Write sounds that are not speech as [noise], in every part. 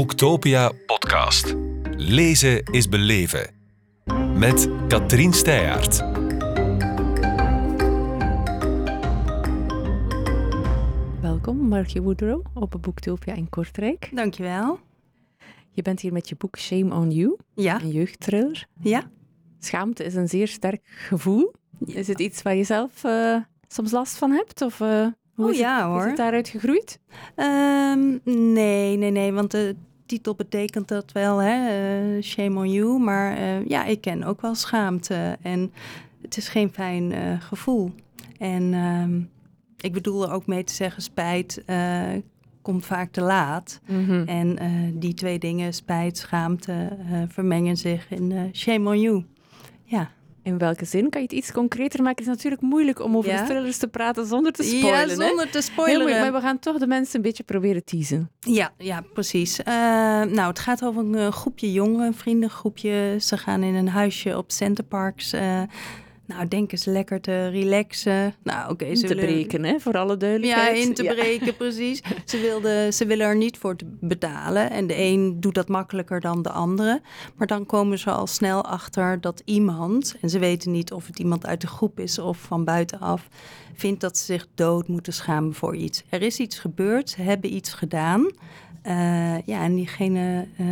Boektopia podcast. Lezen is beleven. Met Katrien Steyaert. Welkom, Margie Woodrow op Boektopia in Kortrijk. Dankjewel. Je bent hier met je boek Shame on You, Ja, een jeugdthriller. ja. Schaamte is een zeer sterk gevoel. Is het iets waar je zelf eh, soms last van hebt? Of eh, hoe Oh is, het, ja, is hoor. het daaruit gegroeid? Ehm, nee, nee, nee, want de titel betekent dat wel, hè? eh, shame on you. Maar eh, ja, ik ken ook wel schaamte. En het is geen fijn eh, gevoel. En ehm, ik bedoel er ook mee te zeggen, spijt komt vaak te laat. En eh, die twee dingen, spijt, schaamte, vermengen zich in shame on you. Ja. In welke zin? Kan je het iets concreter maken? Het is natuurlijk moeilijk om over Ja? de thrillers te praten zonder te spoilen. ja, hè? zonder te moeilijk, maar we gaan toch de mensen een beetje proberen teasen. Ja, ja, precies. Eh, nou, het gaat over een eh, groepje jongeren, een vriendengroepje. Ze gaan in een huisje op Centerparks. eh nou, denken ze lekker te relaxen. Nou, oké. In ze te willen- breken, hè, voor alle Ja, duidelijkheid. in te breken, precies. [laughs] Ze, wilden, ze willen er niet voor te betalen. En de een doet dat makkelijker dan de andere. Maar dan komen ze al snel achter dat iemand... en ze weten niet of het iemand uit de groep is of van buitenaf... vindt dat ze zich dood moeten schamen voor iets. Er is iets gebeurd, ze hebben iets gedaan... Eh, ja, en diegene eh,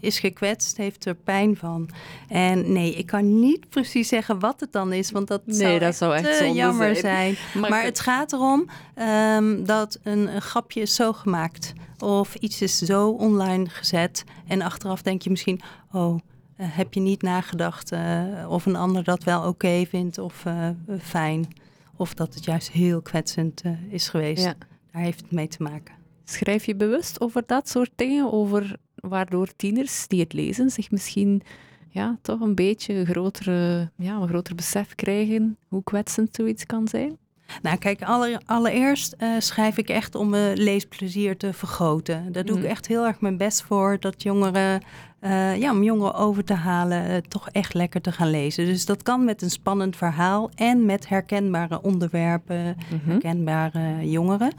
is gekwetst, heeft er pijn van. En nee, ik kan niet precies zeggen wat het dan is, want dat Nee, zou dat zou echt te zonde jammer zijn. zijn. Maar het gaat erom ehm, dat een, een grapje is zo gemaakt of iets is zo online gezet en achteraf denk je misschien, oh, eh, heb je niet nagedacht eh, of een ander dat wel oké vindt of eh, fijn. Of dat het juist heel kwetsend eh, is geweest. Ja. Daar heeft het mee te maken. Schrijf je bewust over dat soort dingen? Over waardoor tieners die het lezen zich misschien ja, toch een beetje grotere, ja, een groter besef krijgen hoe kwetsend zoiets kan zijn? Nou, kijk, aller- allereerst eh, schrijf ik echt om mijn leesplezier te vergroten. Daar doe ik echt heel erg mijn best voor. Dat jongeren, eh, ja, om jongeren over te halen, eh, toch echt lekker te gaan lezen. Dus dat kan met een spannend verhaal en met herkenbare onderwerpen, Mhm. herkenbare jongeren.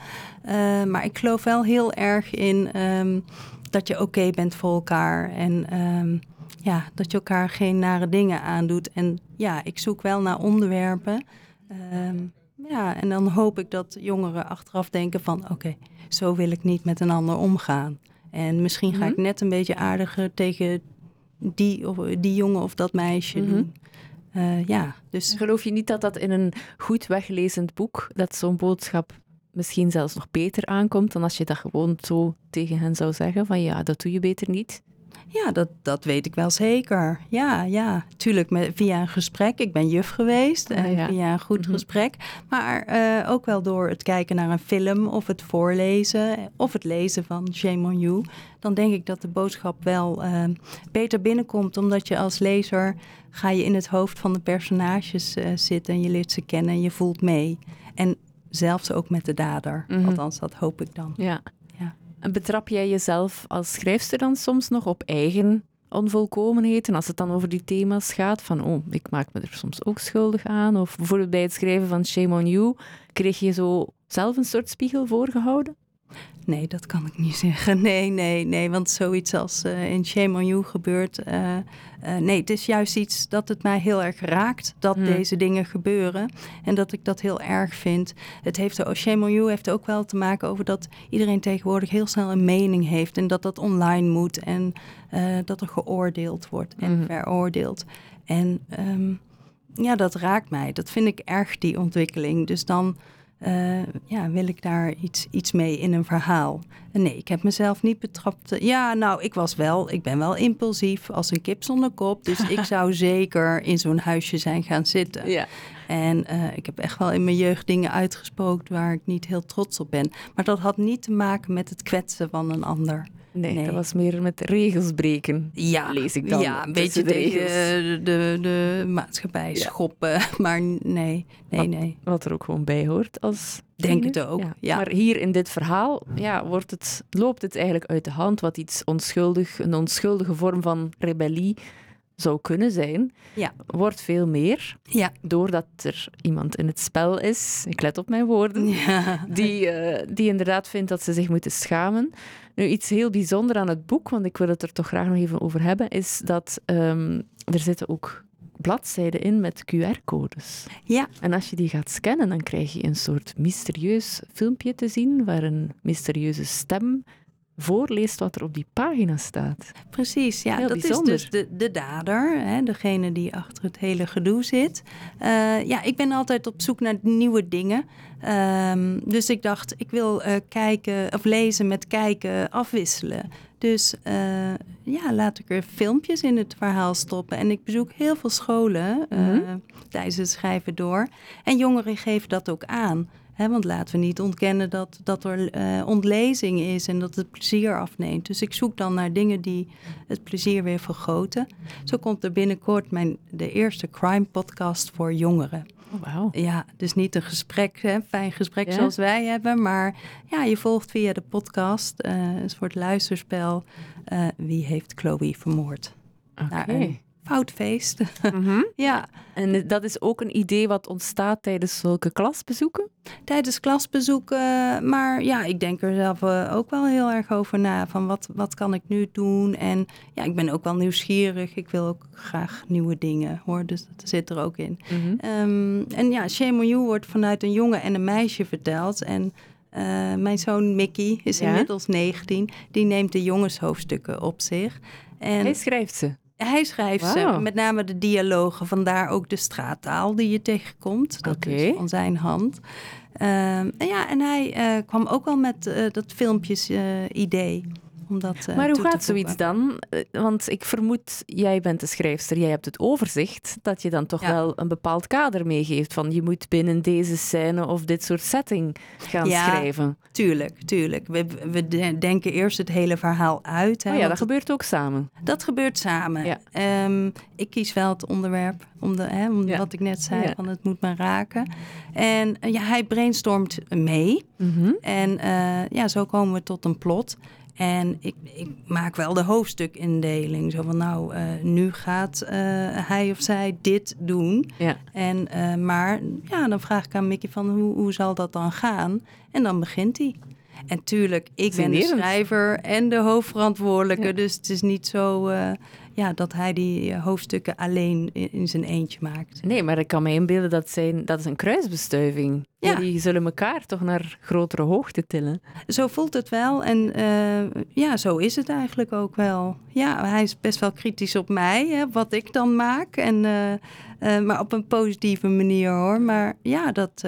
Maar ik geloof wel heel erg in ehm, dat je oké bent voor elkaar. En ehm, ja, dat je elkaar geen nare dingen aandoet. En ja, ik zoek wel naar onderwerpen. Ehm, ja, en dan hoop ik dat jongeren achteraf denken van... oké, zo wil ik niet met een ander omgaan. En misschien ga ik Mhm. net een beetje aardiger tegen die, of, die jongen of dat meisje Mhm. doen. Eh, ja, dus Geloof je niet dat dat in een goed weglezend boek, dat zo'n boodschap misschien zelfs nog beter aankomt dan als je dat gewoon zo tegen hen zou zeggen van ja, dat doe je beter niet? Ja, dat, dat weet ik wel zeker. Ja, ja. Tuurlijk, met, via een gesprek. Ik ben juf geweest. Ah, en ja. Via een goed Mhm. gesprek. Maar eh, ook wel door het kijken naar een film of het voorlezen of het lezen van Shame on You. Dan denk ik dat de boodschap wel eh, beter binnenkomt. Omdat je als lezer ga je in het hoofd van de personages eh, zitten. En je leert ze kennen en je voelt mee. En zelfs ook met de dader. Mhm. Althans, dat hoop ik dan. Ja. Betrap jij jezelf als schrijfster dan soms nog op eigen onvolkomenheden als het dan over die thema's gaat? Van, oh, ik maak me er soms ook schuldig aan. Of bijvoorbeeld bij het schrijven van Shame on You, kreeg je zo zelf een soort spiegel voorgehouden? Nee, dat kan ik niet [laughs] zeggen. Nee, nee, nee. Want zoiets als eh, in Shame on You gebeurt. eh, eh, nee, het is juist iets dat het mij heel erg raakt. Dat Hmm. deze dingen gebeuren. En dat ik dat heel erg vind. Het heeft, oh, Shame on You heeft ook wel te maken over dat iedereen tegenwoordig heel snel een mening heeft. En dat dat online moet. En dat er geoordeeld wordt en Mhm. veroordeeld. En ehm, ja, dat raakt mij. Dat vind ik erg, die ontwikkeling. Dus dan eh, ja, wil ik daar iets, iets mee in een verhaal. En nee, ik heb mezelf niet betrapt. Ja, nou, ik was wel, ik ben wel impulsief als een kip zonder kop. Dus ik [laughs] zou zeker in zo'n huisje zijn gaan zitten. Ja. En eh, ik heb echt wel in mijn jeugd dingen uitgesproken waar ik niet heel trots op ben. Maar dat had niet te maken met het kwetsen van een ander. Nee, Nee. dat was meer met regels breken. Ja, Lees ik dan Ja, een beetje de regels. de, de, de maatschappij Ja. schoppen. [laughs] Maar nee, nee, nee. Wat er ook gewoon bij hoort als Denk het ook, ja. Maar hier in dit verhaal ja, wordt het, loopt het eigenlijk uit de hand wat iets onschuldig, een onschuldige vorm van rebellie zou kunnen zijn, Ja. wordt veel meer. Ja. Doordat er iemand in het spel is, ik let op mijn woorden, Ja. die, eh, die inderdaad vindt dat ze zich moeten schamen. Nu, iets heel bijzonder aan het boek, want ik wil het er toch graag nog even over hebben, is dat ehm, er zitten ook bladzijden in met QR-codes. Ja. En als je die gaat scannen, dan krijg je een soort mysterieus filmpje te zien waar een mysterieuze stem voorleest wat er op die pagina staat. Precies, ja. Heel dat bijzonder. is dus de, de dader, hè, degene die achter het hele gedoe zit. Eh, ja, ik ben altijd op zoek naar nieuwe dingen. Ehm, dus ik dacht, ik wil eh, kijken of lezen met kijken afwisselen. Dus eh, ja, laat ik er filmpjes in het verhaal stoppen. En ik bezoek heel veel scholen Mhm. tijdens het schrijven door. En jongeren geven dat ook aan. Want laten we niet ontkennen dat, dat er eh, ontlezing is en dat het plezier afneemt. Dus ik zoek dan naar dingen die het plezier weer vergroten. Zo komt er binnenkort mijn, de eerste crime podcast voor jongeren. Oh, wauw. Ja, dus niet een gesprek, hè, fijn gesprek Ja. zoals wij hebben, maar ja, je volgt via de podcast, eh een soort luisterspel. eh, wie heeft Chloe vermoord? Oké. Een foutfeest. Mhm. [laughs] ja, En dat is ook een idee wat ontstaat tijdens zulke klasbezoeken? tijdens klasbezoeken. Maar ja, ik denk er zelf eh, ook wel heel erg over na. Van wat, wat kan ik nu doen? En ja, ik ben ook wel nieuwsgierig. Ik wil ook graag nieuwe dingen hoor. Dus dat zit er ook in. Mhm. Ehm, en ja, Shame on You wordt vanuit een jongen en een meisje verteld. En eh, mijn zoon Mickey is Ja? inmiddels 19. Die neemt de jongenshoofdstukken op zich. En Hij schrijft ze. Hij schrijft ze, met name de dialogen, vandaar ook de straattaal die je tegenkomt. Dat is van zijn hand. Ehm, en ja, en hij eh, kwam ook wel met eh, dat filmpjes-idee. Om dat, eh, Maar hoe gaat zoiets dan? Eh, Want ik vermoed, jij bent de schrijfster, jij hebt het overzicht, dat je dan toch Ja. wel een bepaald kader meegeeft van je moet binnen deze scène of dit soort setting gaan Ja, schrijven. Tuurlijk, tuurlijk. We, we de- denken eerst het hele verhaal uit. Hè, Oh ja, dat gebeurt ook samen. dat gebeurt samen. Ja. Ehm, ik kies wel het onderwerp, om de, hè, om Ja. wat ik net zei, van het moet me raken. En eh, ja, hij brainstormt mee. Mhm. En ja, zo komen we tot een plot. En ik, ik maak wel de hoofdstukindeling. Zo van, nou, eh, nu gaat eh, hij of zij dit doen. Ja. En, eh, maar ja, dan vraag ik aan Mickey van, hoe, hoe zal dat dan gaan? En dan begint hij. En tuurlijk, ik ben de schrijver en de hoofdverantwoordelijke. Ja. Dus het is niet zo ja, dat hij die eh, hoofdstukken alleen in, in zijn eentje maakt. Nee, maar ik kan me inbeelden dat zijn, dat is een kruisbestuiving. Ja. Die zullen elkaar toch naar grotere hoogte tillen. Zo voelt het wel. En eh, ja, zo is het eigenlijk ook wel. Ja, hij is best wel kritisch op mij, hè, wat ik dan maak. En, eh, maar op een positieve manier hoor. Maar ja, dat.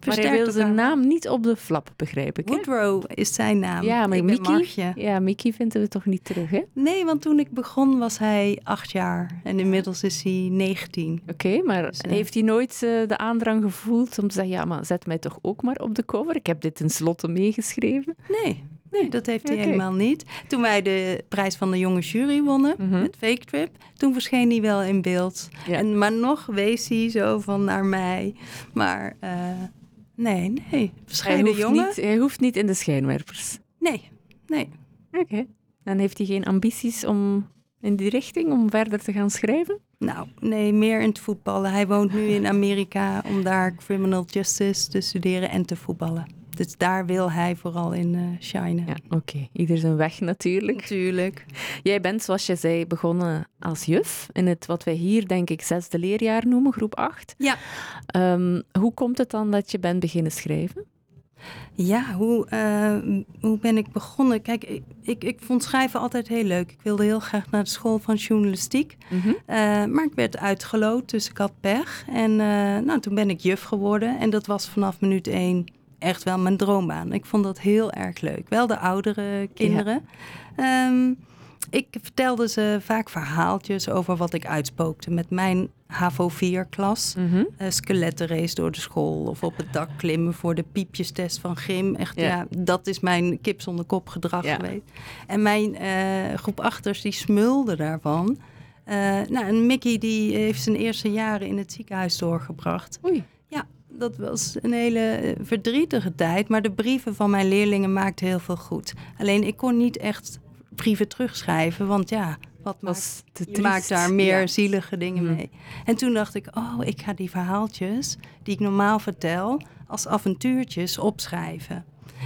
Eh Maar hij versterkt wil zijn naam niet op de flap, begrijp ik. Hè? Woodrow is zijn naam. Ja, maar Mickey, ja, Mickey vinden we toch niet terug, hè? Nee, want toen ik begon was hij acht jaar. En inmiddels is hij 19. Oké, maar Dus, eh, heeft hij nooit eh, de aandrang gevoeld om te zeggen, ja, maar zet mij toch ook maar op de cover? Ik heb dit tenslotte meegeschreven. Nee, nee, dat heeft hij helemaal niet. Toen wij de prijs van de jonge jury wonnen Mhm. met Fake Trip, toen verscheen hij wel in beeld. Ja. En, maar nog wees hij zo van naar mij. Maar eh, nee, nee. Hij Bescheiden hoeft, jongen? niet, hij hoeft niet in de schijnwerpers. Nee, nee. Oké. Dan heeft hij geen ambities om in die richting, om verder te gaan schrijven? Nou, nee, meer in het voetballen. Hij woont nu in Amerika om daar criminal justice te studeren en te voetballen. Dus daar wil hij vooral in eh shinen. Ja, oké. Ieder zijn weg natuurlijk. Natuurlijk. Jij bent, zoals je zei, begonnen als juf in het wat wij hier, denk ik, zesde leerjaar noemen, groep 8. Ja. Ehm, hoe komt het dan dat je bent beginnen schrijven? Ja, hoe, eh, hoe ben ik begonnen? Kijk, ik, ik, ik vond schrijven altijd heel leuk. Ik wilde heel graag naar de school van journalistiek. Mhm. Eh, maar ik werd uitgeloot, dus ik had pech. En eh, nou, toen ben ik juf geworden. En dat was vanaf minuut één echt wel mijn droombaan. Ik vond dat heel erg leuk. Wel de oudere kinderen. Ehm, ik vertelde ze vaak verhaaltjes over wat ik uitspookte met mijn HAVO 4-klas. Mhm. Uh, skelettenrace door de school of op het dak klimmen voor de piepjestest van Grim. Echt, Ja. ja. dat is mijn kip zonder kop gedrag Ja. geweest. En mijn eh, groep achters, die smulden daarvan. Eh, nou, en Mickey die heeft zijn eerste jaren in het ziekenhuis doorgebracht. Oei. Dat was een hele eh, verdrietige tijd, maar de brieven van mijn leerlingen maakten heel veel goed. Alleen ik kon niet echt brieven terugschrijven, want ja, wat was maakt, te je triest. maakt daar meer Ja. zielige dingen Mhm. mee. En toen dacht ik, oh, ik ga die verhaaltjes die ik normaal vertel als avontuurtjes opschrijven.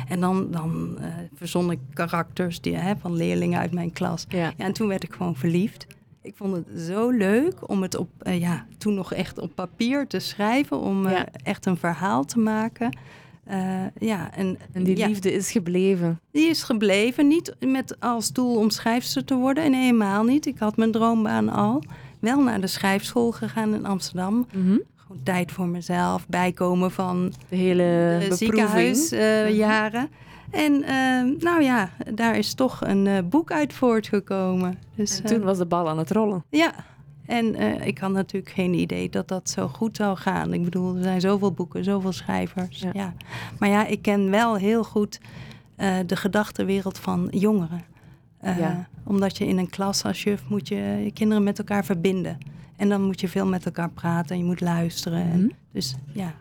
En dan, dan eh, verzon ik karakters die, hè, van leerlingen uit mijn klas. Ja. Ja, en toen werd ik gewoon verliefd. Ik vond het zo leuk om het op, eh, ja, toen nog echt op papier te schrijven, om eh, echt een verhaal te maken. Eh, ja, en, En die ja, liefde is gebleven. die is gebleven. Niet met als doel om schrijfster te worden, en helemaal niet. Ik had mijn droombaan al. Wel naar de schrijfschool gegaan in Amsterdam. Mhm. Gewoon tijd voor mezelf, bijkomen van De hele de ziekenhuisjaren. en eh, nou ja, daar is toch een eh, boek uit voortgekomen. Dus, En eh, toen was de bal aan het rollen. ja, en eh, ik had natuurlijk geen idee dat dat zo goed zou gaan. Ik bedoel, er zijn zoveel boeken, zoveel schrijvers. Ja. Ja. Maar ja, ik ken wel heel goed de gedachtenwereld van jongeren. Ja. Omdat je in een klas als juf moet je je kinderen met elkaar verbinden. En dan moet je veel met elkaar praten en je moet luisteren. Mhm. En dus ja,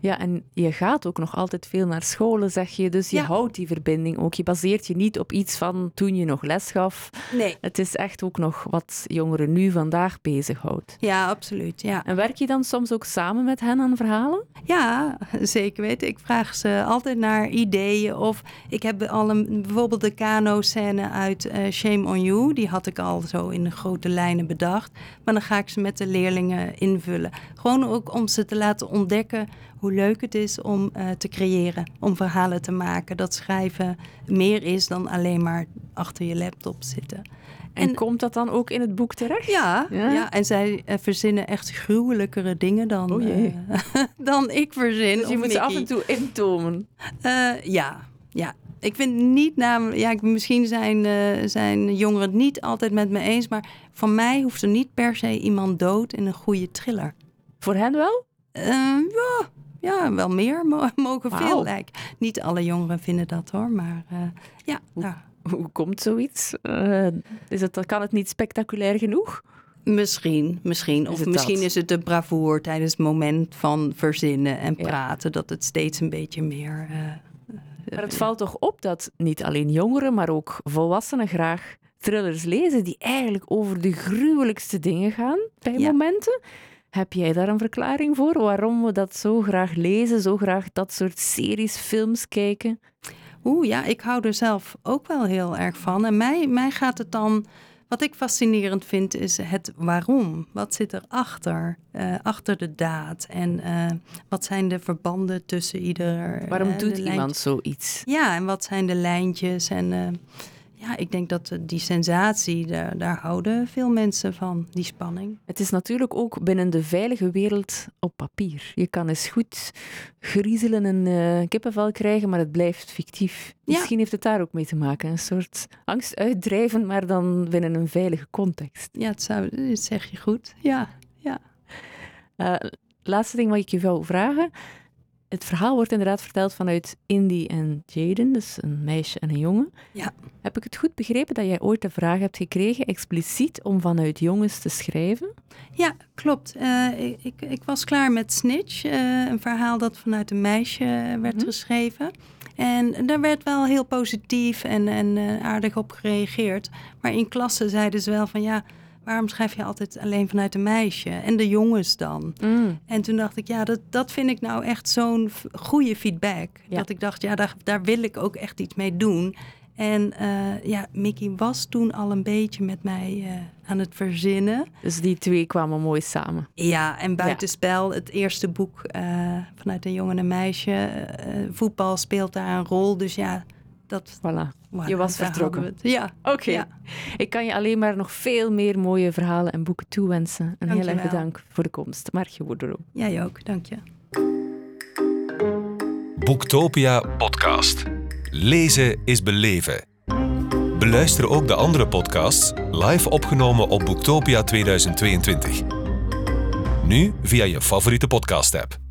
Ja, en je gaat ook nog altijd veel naar scholen, zeg je. Dus je Ja. houdt die verbinding ook. Je baseert je niet op iets van toen je nog les gaf. nee. Het is echt ook nog wat jongeren nu vandaag bezighoudt. Ja, absoluut. Ja. En werk je dan soms ook samen met hen aan verhalen? Ja, zeker weten. Ik vraag ze altijd naar ideeën. Of ik heb al een, bijvoorbeeld de kano-scène uit eh, Shame on You. Die had ik al zo in de grote lijnen bedacht. Maar dan ga ik ze met de leerlingen invullen. Gewoon ook om ze te laten ontdekken hoe leuk het is om eh, te creëren. Om verhalen te maken. Dat schrijven meer is dan alleen maar achter je laptop zitten. En, En- komt dat dan ook in het boek terecht? Ja, Ja? ja? en zij eh, verzinnen echt gruwelijkere dingen dan, Oh eh, [laughs] dan ik verzin. Dus je moet ze af en toe intomen. Eh, ja, ja. Ik vind niet namelijk, ja, ik- misschien zijn, eh, zijn jongeren het niet altijd met me eens, maar van mij hoeft er niet per se iemand dood in een goede thriller. Voor hen wel? Ja, ja, wel meer mo- [laughs] mogen veel lijken. Niet alle jongeren vinden dat hoor, maar eh, ja. nou, Hoe komt zoiets? Eh, is het, kan het niet spectaculair genoeg? Misschien, misschien. Is Of het misschien dat? is het de bravoure tijdens het moment van verzinnen en Ja. praten, dat het steeds een beetje meer. eh, Maar het valt toch op dat niet alleen jongeren, maar ook volwassenen graag thrillers lezen die eigenlijk over de gruwelijkste dingen gaan bij Ja. momenten. Heb jij daar een verklaring voor waarom we dat zo graag lezen, zo graag dat soort series, films kijken? Oeh, ja, ik hou er zelf ook wel heel erg van. En mij, mij gaat het dan. Wat ik fascinerend vind, is het waarom. Wat zit erachter? eh achter de daad. En eh, wat zijn de verbanden tussen ieder. Waarom eh, doet iemand zoiets? Ja, en wat zijn de lijntjes? En ja, ik denk dat eh, die sensatie, daar, daar houden veel mensen van, die spanning. Het is natuurlijk ook binnen de veilige wereld op papier. Je kan eens goed griezelen en eh, kippenvel krijgen, maar het blijft fictief. Ja. Misschien heeft het daar ook mee te maken. Een soort angst uitdrijven, maar dan binnen een veilige context. Ja, het zou, dat zeg je goed. Ja, Eh, laatste ding wat ik je wil vragen. Het verhaal wordt inderdaad verteld vanuit Indy en Jaden, dus een meisje en een jongen. Ja. Heb ik het goed begrepen dat jij ooit de vraag hebt gekregen, expliciet, om vanuit jongens te schrijven? Ja, klopt. Eh, ik, ik, was klaar met Snitch, eh, een verhaal dat vanuit een meisje eh, werd Mhm. geschreven. En daar werd wel heel positief en, en aardig op gereageerd. Maar in klassen zeiden ze wel van ja, waarom schrijf je altijd alleen vanuit een meisje? En de jongens dan? En toen dacht ik, ja, dat, dat vind ik nou echt zo'n goede feedback. Ja. Dat ik dacht, ja, daar, daar wil ik ook echt iets mee doen. En eh, ja, Mickey was toen al een beetje met mij eh, aan het verzinnen. Dus die twee kwamen mooi samen. Ja, en buitenspel, het eerste boek eh, vanuit een jongen en een meisje. voetbal speelt daar een rol. Dus ja, dat. Voilà. voilà, Je was vertrokken. Ja, Oké. Ja. Ik kan je alleen maar nog veel meer mooie verhalen en boeken toewensen. En heel erg bedankt voor de komst. Margje Woerdero. jij ook, dank je. Boektopia podcast. Lezen is beleven. Beluister ook de andere podcasts live opgenomen op Boektopia 2022. Nu via je favoriete podcast-app.